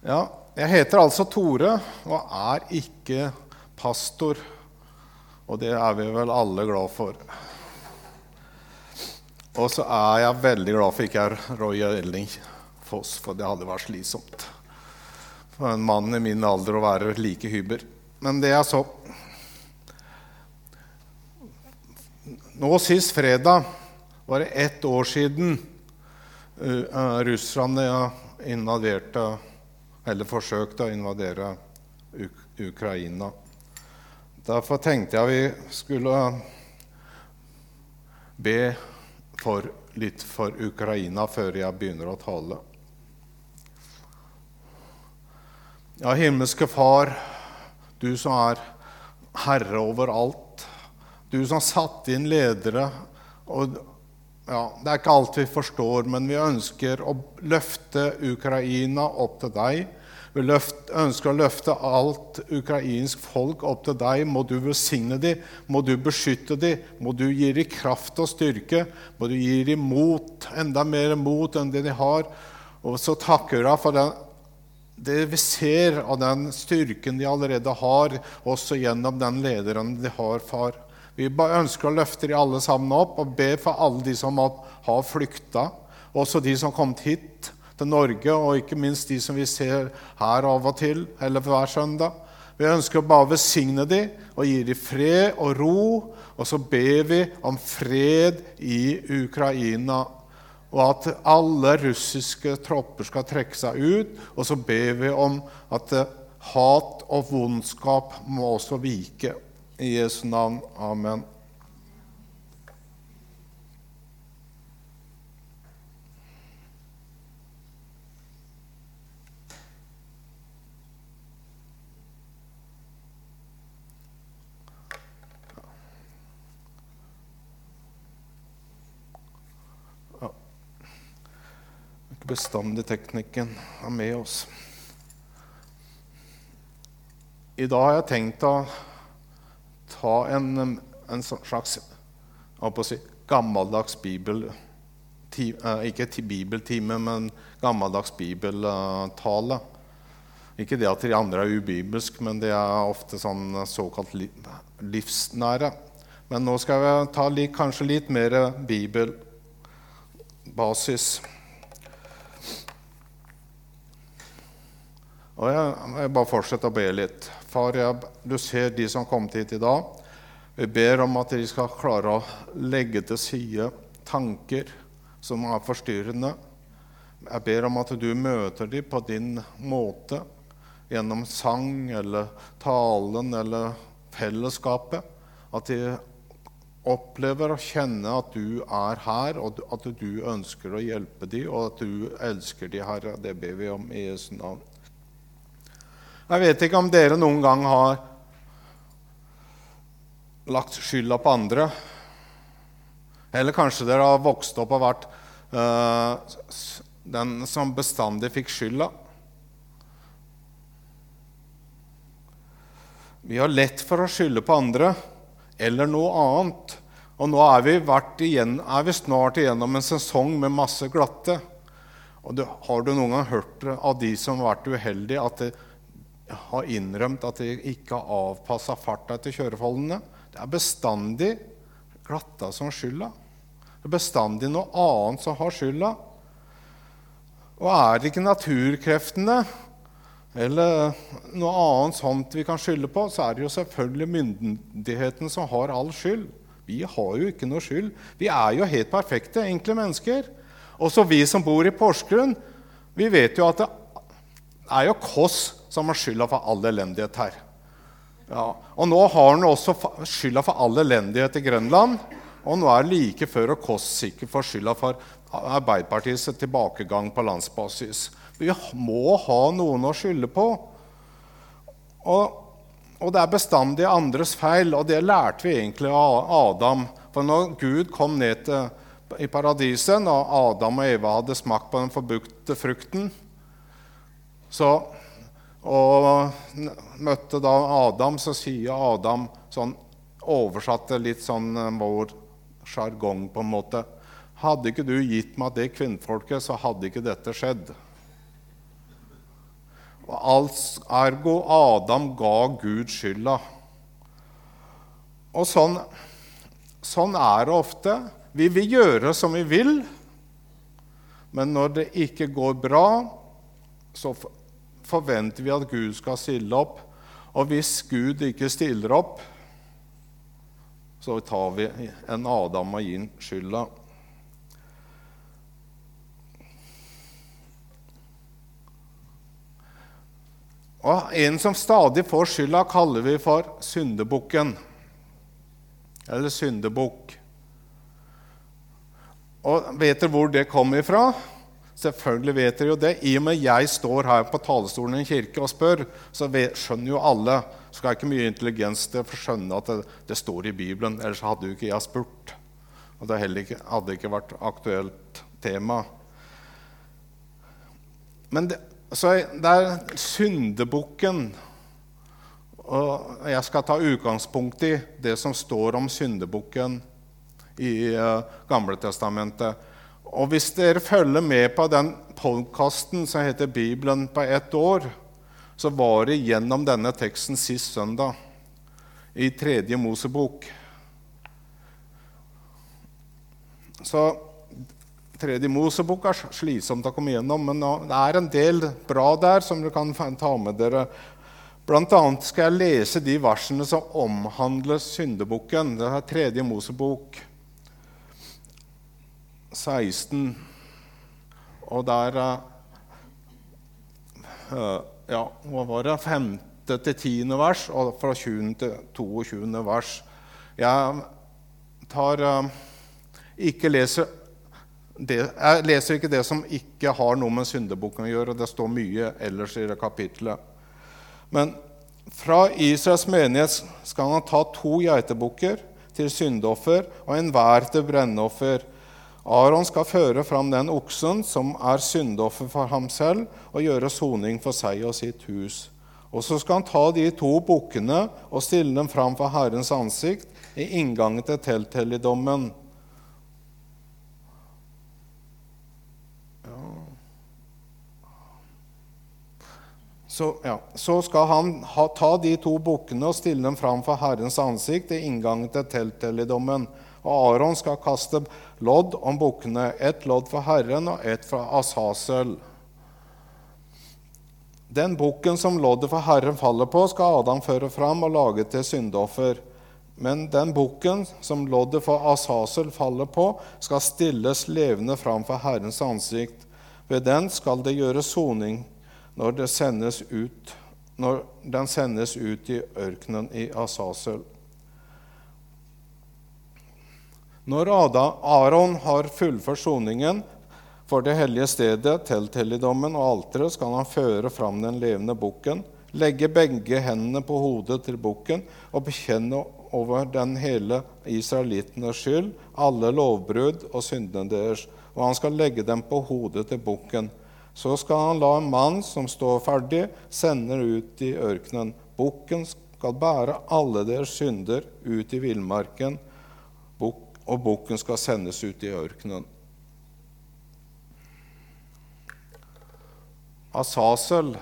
Ja, jeg heter altså Tore og er ikke pastor. Og det er vi vel alle glad for. Og så er jeg veldig glad for ikke er Roy Elling Foss, for det hadde vært slitsomt for en mann i min alder å være like hyber. Men det er så. Nå sist fredag var det ett år siden uh, russerne invaderte eller forsøkte å invadere Uk Ukraina. Derfor tenkte jeg vi skulle be for, litt for Ukraina før jeg begynner å tale. Ja, himmelske Far, du som er herre over alt. Du som satte inn ledere. Og, ja, det er ikke alt vi forstår, men vi ønsker å løfte Ukraina opp til deg. Vi ønsker å løfte alt ukrainsk folk opp til deg. Må du velsigne dem, må du beskytte dem, må du gi dem kraft og styrke. Må du gi dem mot, enda mer mot enn det de har. Og så takker jeg deg for den, det vi ser av den styrken de allerede har, også gjennom den lederen de har, far. Vi ønsker å løfte de alle sammen opp og be for alle de som har flykta, også de som har kommet hit til Norge, og ikke minst de som vi ser her av og til, eller hver søndag. Vi ønsker å bare velsigne dem og gi dem fred og ro. Og så ber vi om fred i Ukraina, og at alle russiske tropper skal trekke seg ut. Og så ber vi om at hat og vondskap må også vike. I Jesu navn. Amen. Bestandig teknikken er med oss. I dag har jeg tenkt å ta en, en slags si, gammeldags bibel ti, eh, Ikke bibeltime, men gammeldags bibeltale. Ikke det at de andre er ubibelske, men det er ofte sånn såkalt livsnære. Men nå skal vi ta litt, kanskje litt mer bibelbasis. Og jeg, jeg bare fortsetter å be litt. Far, jeg, du ser de som kommet hit i dag. Vi ber om at de skal klare å legge til side tanker som er forstyrrende. Jeg ber om at du møter dem på din måte, gjennom sang eller talen eller fellesskapet. At de opplever og kjenner at du er her, og at du ønsker å hjelpe dem, og at du elsker dem, Herre. Det ber vi om i Jesu navn. Jeg vet ikke om dere noen gang har lagt skylda på andre. Eller kanskje dere har vokst opp og vært uh, den som bestandig fikk skylda. Vi har lett for å skylde på andre eller noe annet. Og nå er vi, igjen, er vi snart igjennom en sesong med masse glatte. Og du, Har du noen gang hørt av de som har vært uheldige, at det, har innrømt at de ikke har avpassa farta etter kjøreforholdene. Det er bestandig glatta som skylda. Det er bestandig noe annet som har skylda. Og er det ikke naturkreftene eller noe annet sånt vi kan skylde på, så er det jo selvfølgelig myndigheten som har all skyld. Vi har jo ikke noe skyld. Vi er jo helt perfekte, enkle mennesker. Også vi som bor i Porsgrunn, vi vet jo at er jo Kåss som har skylda for all elendighet her. Ja. Og nå har han også skylda for all elendighet i Grønland. Og nå er det like før og Kåss sikkert får skylda for Arbeiderpartiets tilbakegang på landsbasis. Vi må ha noen å skylde på. Og, og, det er bestandig andres feil, og det lærte vi egentlig av Adam. For når Gud kom ned til, i paradiset, når Adam og Eva hadde smakt på den forbukte frukten, så og møtte da Adam, så sier Adam sånn Oversatte litt sånn eh, vår sjargong, på en måte. Hadde ikke du gitt meg det kvinnfolket, så hadde ikke dette skjedd. ergo Adam ga Gud skylda. Og sånn, sånn er det ofte. Vi vil gjøre som vi vil, men når det ikke går bra, så forventer vi at Gud skal stille opp. Og hvis Gud ikke stiller opp, så tar vi en Adam og gir skylda. Og En som stadig får skylda, kaller vi for syndebukken. Eller syndebukk. Og vet dere hvor det kommer ifra? Selvfølgelig vet dere jo det. I og med jeg står her på talerstolen i en kirke og spør, så skjønner jo alle så skal ikke mye intelligens til å skjønne at det, det, står i Bibelen. Ellers hadde jo ikke jeg spurt. Og det ikke, hadde ikke vært aktuelt tema. Men det, så det er syndebukken. Og jeg skal ta utgangspunkt i det som står om syndebukken i uh, Gamletestamentet. Og hvis dere følger med på den podkasten som heter 'Bibelen på ett år', så var det gjennom denne teksten sist søndag i Tredje Mosebok. Så Tredje Mosebok er slitsomt å komme gjennom, men det er en del bra der som dere kan ta med dere. Blant annet skal jeg lese de versene som omhandler syndebukken. Det er Tredje Mosebok 16, og der uh, Ja, hva var det? 5. til 10. vers, og fra 20. til 22. vers. Jeg tar uh, ikke leser det, jeg leser ikke det som ikke har noe med syndebukken å gjøre. Det står mye ellers i det kapitlet. Men fra Israels menighet skal han ta to geitebukker til syndoffer og enhver til brennoffer. Aron skal føre fram den oksen som er syndoffer for ham selv, og gjøre soning for seg og sitt hus. Og så skal han ta de to bukkene og stille dem fram for Herrens ansikt i inngangen til telthelligdommen. Så, ja. så, skal han ha, ta de to bukkene og stille dem fram for Herrens ansikt i inngangen til telthelligdommen. Og Aron skal kaste lodd om bukkene, ett lodd for Herren og ett for Asasel. Den bukken som loddet for Herren faller på, skal Adam føre fram og lage til syndoffer. Men den bukken som loddet for Asasel faller på, skal stilles levende fram for Herrens ansikt. Ved den skal det gjøres soning når, sendes ut, når den sendes ut i ørkenen i Asasel. Når Aron har fullført soningen for det hellige stedet, telthelligdommen og alteret, skal han føre fram den levende bukken, legge begge hendene på hodet til bukken og bekjenne over den hele israelittenes skyld alle lovbrudd og syndene deres, og han skal legge dem på hodet til bukken. Så skal han la en mann som står ferdig, sende ut i ørkenen. Bukken skal bære alle deres synder ut i villmarken og bukken skal sendes ut i ørkenen. Asasel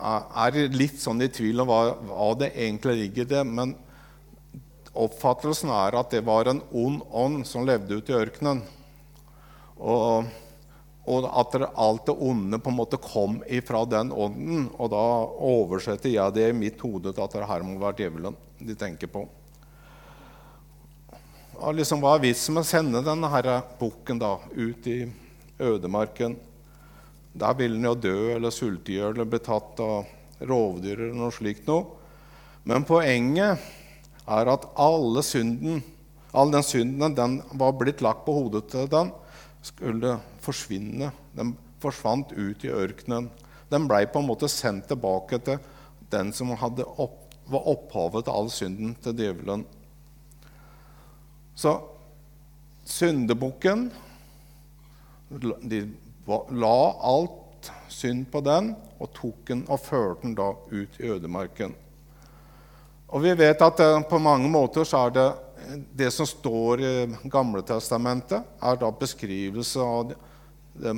er litt sånn i tvil om hva, hva det egentlig ligger i det, men oppfattelsen er at det var en ond ånd som levde ute i ørkenen. Og, og at alt det onde på en måte kom ifra den ånden. Og da oversetter jeg det i mitt hode til at det her må være djevelen de tenker på og liksom, Hva er vitsen med å sende denne her bukken ut i ødemarken? Der vil den jo dø eller sulte i hjel eller bli tatt av rovdyr eller noe slikt noe. Men poenget er at alle synden, all den synden den var blitt lagt på hodet til den, skulle forsvinne. Den forsvant ut i ørkenen. Den blei på en måte sendt tilbake til den som opp, var opphavet til all synden, til djevelen. Så syndebukken De la alt synd på den og tok den og førte den da ut i ødemarken. Og vi vet at det, på mange måter så er det det som står i Gamletestamentet, er da beskrivelse av det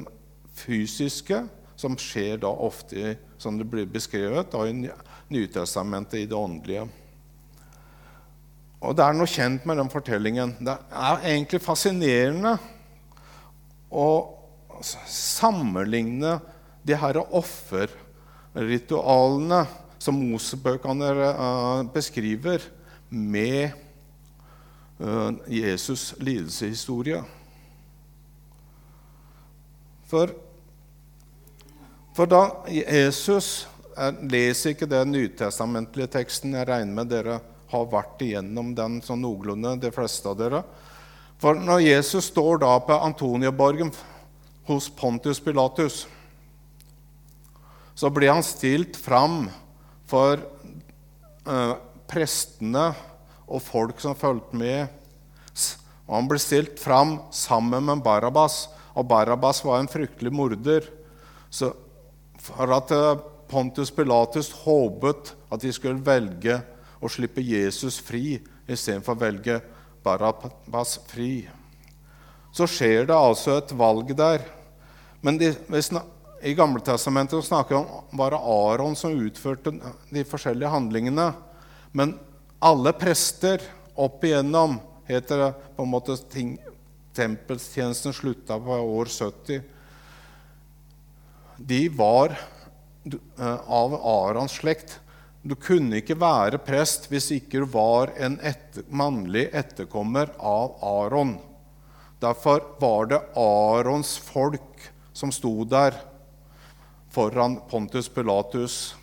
fysiske som skjer da ofte, som det blir beskrevet, da i Nytestamentet i det åndelige. Og det er noe kjent med den fortellingen. Det er egentlig fascinerende å sammenligne de her offerritualene som Mosebøkene uh, beskriver, med uh, Jesus' lidelseshistorie. For, for da Jesus Jeg leser ikke den nytestamentlige teksten. Jeg regner med dere har vært igjennom den sånn noenlunde, de fleste av dere. For når Jesus står da på Antonieborgen hos Pontius Pilatus, så blir han stilt fram for eh, prestene og folk som fulgte med. Og han ble stilt fram sammen med Barabas, og Barabas var en fryktelig morder. Så for at eh, Pontius Pilatus håpet at de skulle velge å slippe Jesus fri istedenfor å velge Barabbas fri, så skjer det altså et valg der. Men de, i Gamletestamentet snakker vi om bare Aron som utførte de forskjellige handlingene. Men alle prester opp igjennom heter det på en måte ting, Tempelstjenesten slutta på år 70. De var eh, av Arons slekt. Du kunne ikke være prest hvis ikke du var en etter, mannlig etterkommer av Aron. Derfor var det Arons folk som sto der foran Pontus Pilatus.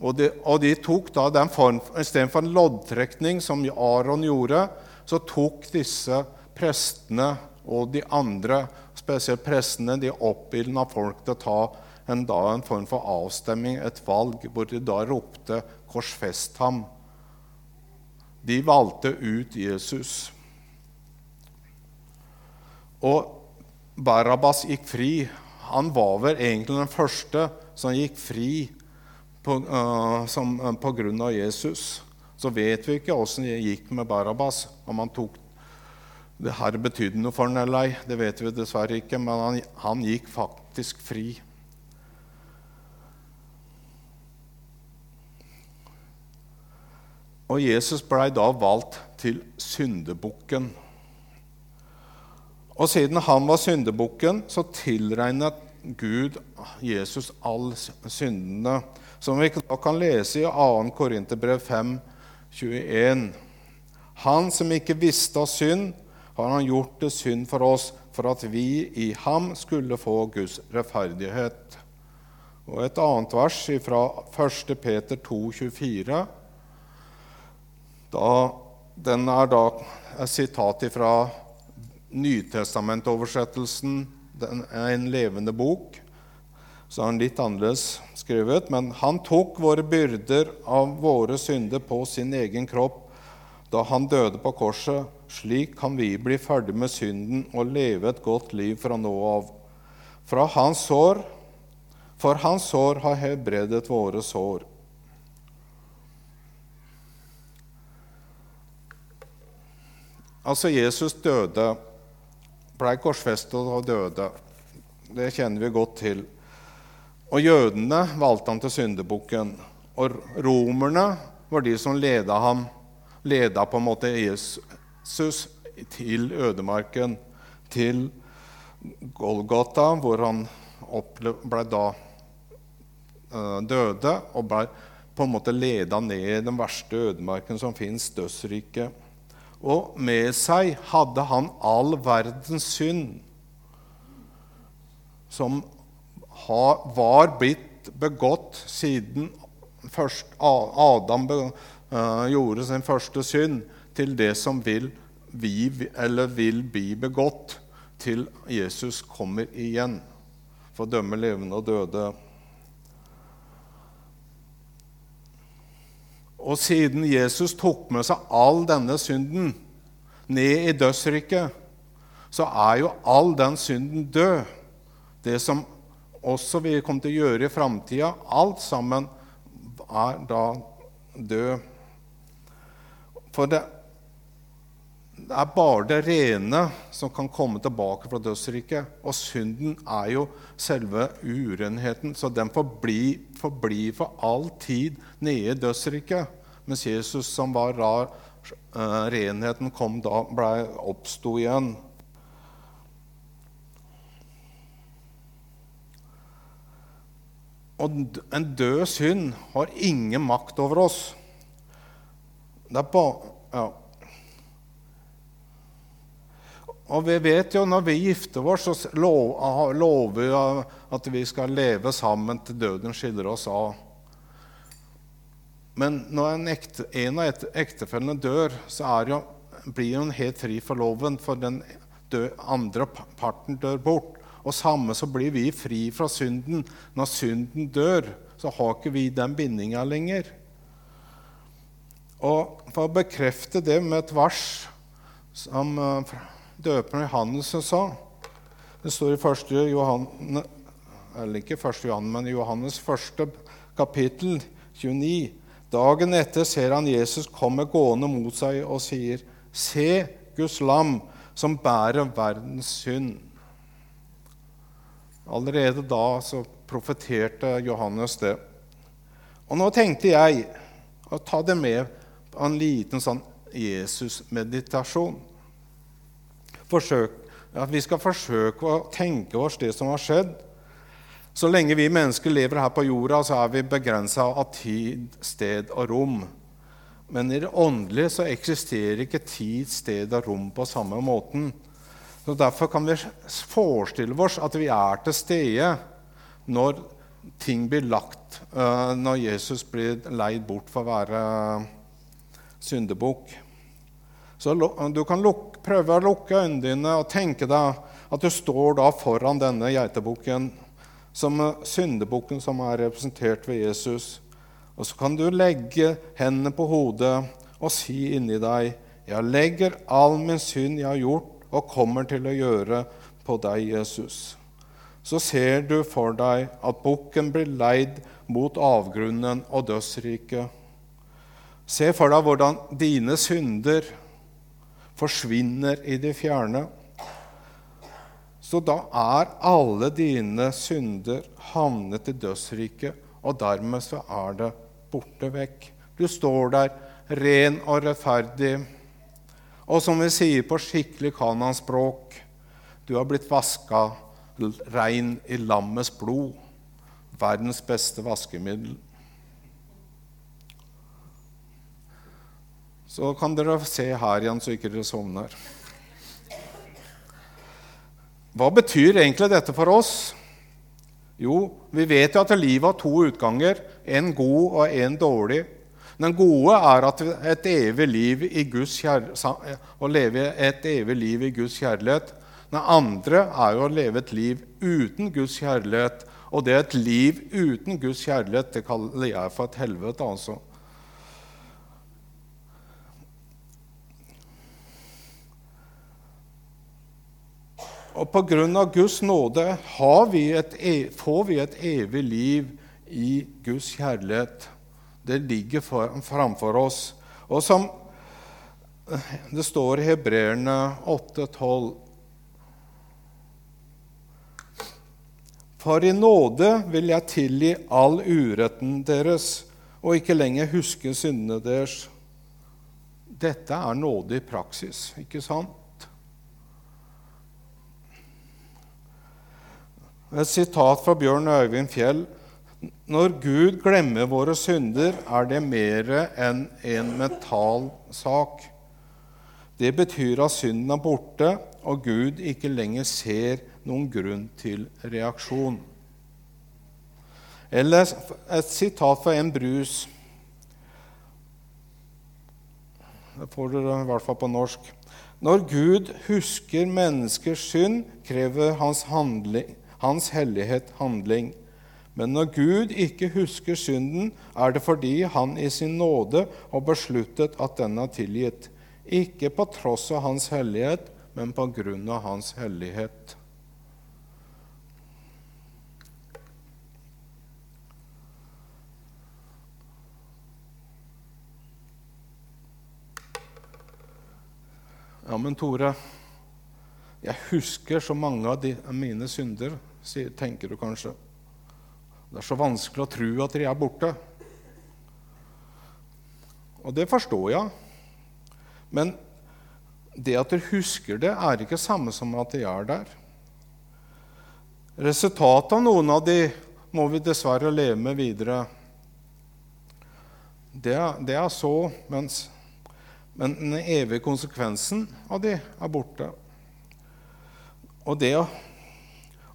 Og de, og de tok da den form, Istedenfor en loddtrekning, som Aron gjorde, så tok disse prestene og de andre, spesielt prestene, de oppildna folk til å ta en, da, en form for avstemning, et valg, hvor de da ropte 'Korsfest ham'. De valgte ut Jesus. Og Barabas gikk fri han var vel egentlig den første som gikk fri på, uh, uh, grunn av Jesus. Så vet vi ikke åssen det gikk med Barabas, om han tok det her betydde noe for han eller ei. Det vet vi dessverre ikke, men han, han gikk faktisk fri. Og Jesus blei da valgt til syndebukken. Og siden han var syndebukken, så tilregnet Gud Jesus all syndene, som vi da kan lese i 2. Korinterbrev 5, 21. Han som ikke visste av synd, har han gjort det synd for oss, for at vi i ham skulle få Guds rettferdighet. Og et annet vers fra 1. Peter 2, 24. Da, den er da et sitat fra Nytestamentoversettelsen den er en levende bok. Så er den litt annerledes skrevet. Men han tok våre byrder av våre synder på sin egen kropp da han døde på korset. Slik kan vi bli ferdig med synden og leve et godt liv fra nå av. Fra hans sår, for hans sår har helbredet våre sår. Altså, Jesus døde blei korsfestet og døde. Det kjenner vi godt til. Og jødene valgte han til syndebukken. Og romerne var de som leda ham, leda på en måte Jesus til ødemarken, til Golgata, hvor han ble da uh, døde og ble på en måte leda ned i den verste ødemarken som fins, dødsriket. Og med seg hadde han all verdens synd, som var blitt begått siden Adam eh, gjorde sin første synd, til det som vil, vi, vil bli begått til Jesus kommer igjen for å dømme levende og døde. Og siden Jesus tok med seg all denne synden ned i dødsriket, så er jo all den synden død. Det som også vi kommer til å gjøre i framtida, alt sammen er da død. For det, det er bare det rene som kan komme tilbake fra dødsriket. Og synden er jo selve urenheten, så den får bli, for all tid nede i dødsriket. Mens Jesus, som var rar, uh, renheten kom da, ble oppsto igjen. Og en død synd har ingen makt over oss. Det er bare ja. Og vi vet jo når vi gifter oss, så lover vi at vi skal leve sammen til døden skiller oss av. Men når en, ekte, en av ektefellene dør, så jo, blir hun helt fri for loven, for den død, andre parten dør bort. Og samme så blir vi fri fra synden. Når synden dør, så har ikke vi den bindinga lenger. Og For å bekrefte det med et vers som uh, døperen Johannes sa Det står i 1. Johannes, eller ikke 1. Johannes, men Johannes 1. kapittel 29. Dagen etter ser han Jesus komme gående mot seg og sier, Se Guds lam som bærer verdens synd. Allerede da så profeterte Johannes det. Og nå tenkte jeg å ta det med på en liten sånn Jesus-meditasjon. At vi skal forsøke å tenke oss det som har skjedd. Så lenge vi mennesker lever her på jorda, så er vi begrensa av tid, sted og rom. Men i det åndelige så eksisterer ikke tid, sted og rom på samme måten. Så Derfor kan vi forestille oss at vi er til stede når ting blir lagt, eh, når Jesus blir leid bort for å være syndebukk. Så du kan lukke, prøve å lukke øynene dine og tenke deg at du står da foran denne geitebukken, som syndebukken som er representert ved Jesus. Og så kan du legge hendene på hodet og si inni deg jeg legger all min synd jeg har gjort, og kommer til å gjøre på deg, Jesus. Så ser du for deg at bukken blir leid mot avgrunnen og dødsriket. Se for deg hvordan dine synder forsvinner i det fjerne. Så da er alle dine synder havnet i dødsriket, og dermed så er det borte vekk. Du står der ren og rettferdig og som vi sier på skikkelig kananspråk du har blitt vaska rein i lammets blod. Verdens beste vaskemiddel. Så kan dere se her igjen, så ikke dere sovner. Hva betyr egentlig dette for oss? Jo, vi vet jo at livet har to utganger, en god og en dårlig. Den gode er et evig liv i Guds å leve et evig liv i Guds kjærlighet. Den andre er jo å leve et liv uten Guds kjærlighet. Og det er et liv uten Guds kjærlighet det kaller jeg for et helvete. altså. Og av Guds nåde vi et, e, får vi et evig liv i Guds kjærlighet. Det ligger for, framfor oss. Og som det står i Hebreerne 8,12 For i nåde vil jeg tilgi all uretten deres og ikke lenger huske syndene deres. Dette er nåde i praksis, ikke sant? Et sitat fra Bjørn Øyvind Fjell når Gud glemmer våre synder, er det mer enn en mental sak. Det betyr at synden er borte, og Gud ikke lenger ser noen grunn til reaksjon. Eller et sitat fra en brus. Det får dere i hvert fall på norsk. Når Gud husker menneskers synd, krever hans, handling, hans hellighet handling. Men når Gud ikke husker synden, er det fordi Han i sin nåde har besluttet at den er tilgitt. Ikke på tross av Hans hellighet, men på grunn av Hans hellighet. Ja, men Tore, jeg husker så mange av mine synder, tenker du kanskje. Det er så vanskelig å tro at de er borte. Og det forstår jeg. Men det at du husker det, er ikke samme som at de er der. Resultatet av noen av de må vi dessverre leve med videre. Det, det er så, mens, men den evige konsekvensen av de er borte. Og det å,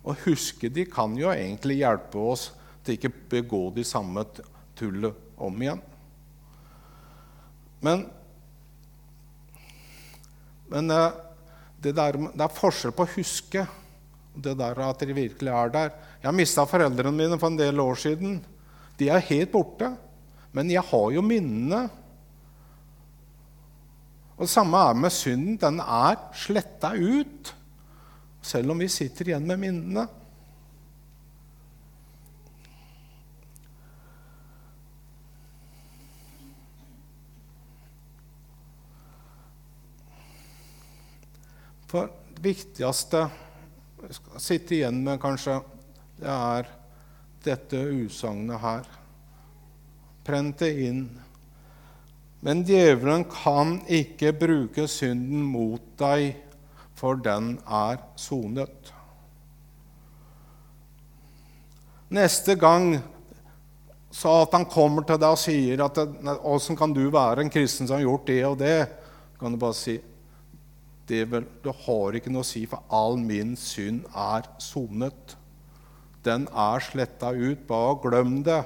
å huske de kan jo egentlig hjelpe oss til ikke begå de samme tullet om igjen. Men, men eh, det, der, det, er forskjell på å huske det der at de virkelig er der. Jeg mista foreldrene mine for en del år siden. De er helt borte. Men jeg har jo minnene. Og Det samme er med synden. Den er sletta ut, selv om vi sitter igjen med minnene. For det viktigste vi skal sitte igjen med, kanskje, det er dette utsagnet her. Prent det inn. Men djevelen kan ikke bruke synden mot deg, for den er sonet. Neste gang så at han kommer til deg og sier at 'Åssen kan du være en kristen som har gjort det og det?' kan du bare si det, vel, det har ikke noe å si, for all min synd er sonet. Den er sletta ut. Bare glem det.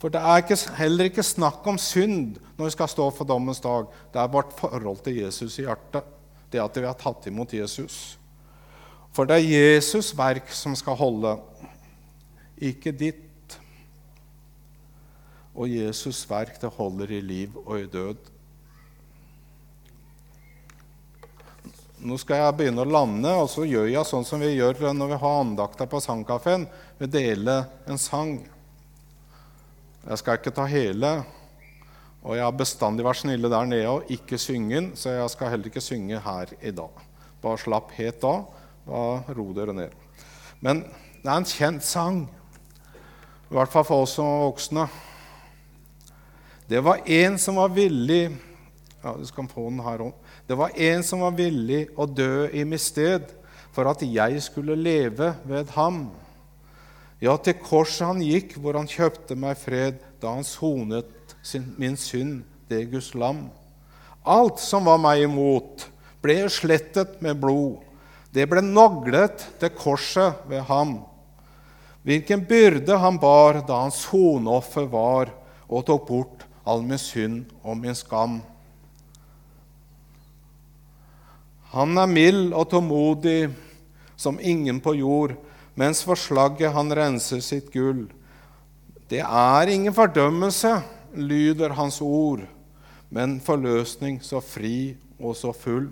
For det er ikke, heller ikke snakk om synd når vi skal stå for dommens dag. Det er vårt forhold til Jesus i hjertet. Det at vi har tatt imot Jesus. For det er Jesus' verk som skal holde, ikke ditt. Og Jesus' verk det holder i liv og i død. Nå skal jeg begynne å lande, og så gjør jeg sånn som vi gjør når vi har andakta på sangkafeen. Vi deler en sang. Jeg skal ikke ta hele. Og jeg har bestandig vært snille der nede og ikke synge så jeg skal heller ikke synge her i dag. Bare slapp helt av. Bare ro dere ned. Men det er en kjent sang, i hvert fall for oss som er voksne. Det var en som var villig ja, du skal få den her også. Det var en som var villig å dø i mitt sted for at jeg skulle leve ved ham. Ja, til korset han gikk, hvor han kjøpte meg fred, da han sonet sin, min synd, det Guds lam. Alt som var meg imot, ble slettet med blod. Det ble naglet til korset ved ham. Hvilken byrde han bar da hans sonoffer var, og tok bort all min synd og min skam. Han er mild og tålmodig som ingen på jord, mens for slagget han renser sitt gull. Det er ingen fordømmelse, lyder hans ord, men forløsning så fri og så full.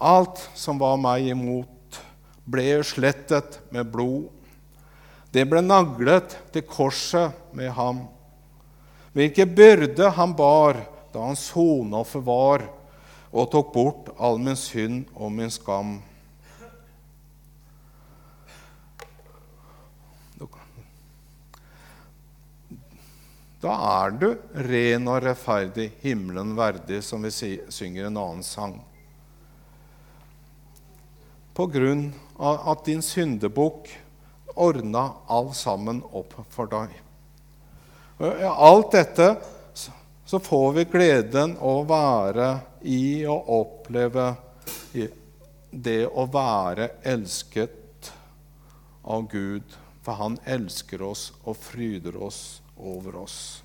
Alt som var meg imot, ble slettet med blod. Det ble naglet til korset med ham hvilken byrde han bar da han sonoffer var og tok bort all min synd og min skam. Da er du ren og rettferdig, himmelen verdig, som vi synger en annen sang. På grunn av at din syndebukk ordna alt sammen opp for deg. Alt dette så får vi gleden å være i og oppleve det å være elsket av Gud. For han elsker oss og fryder oss over oss.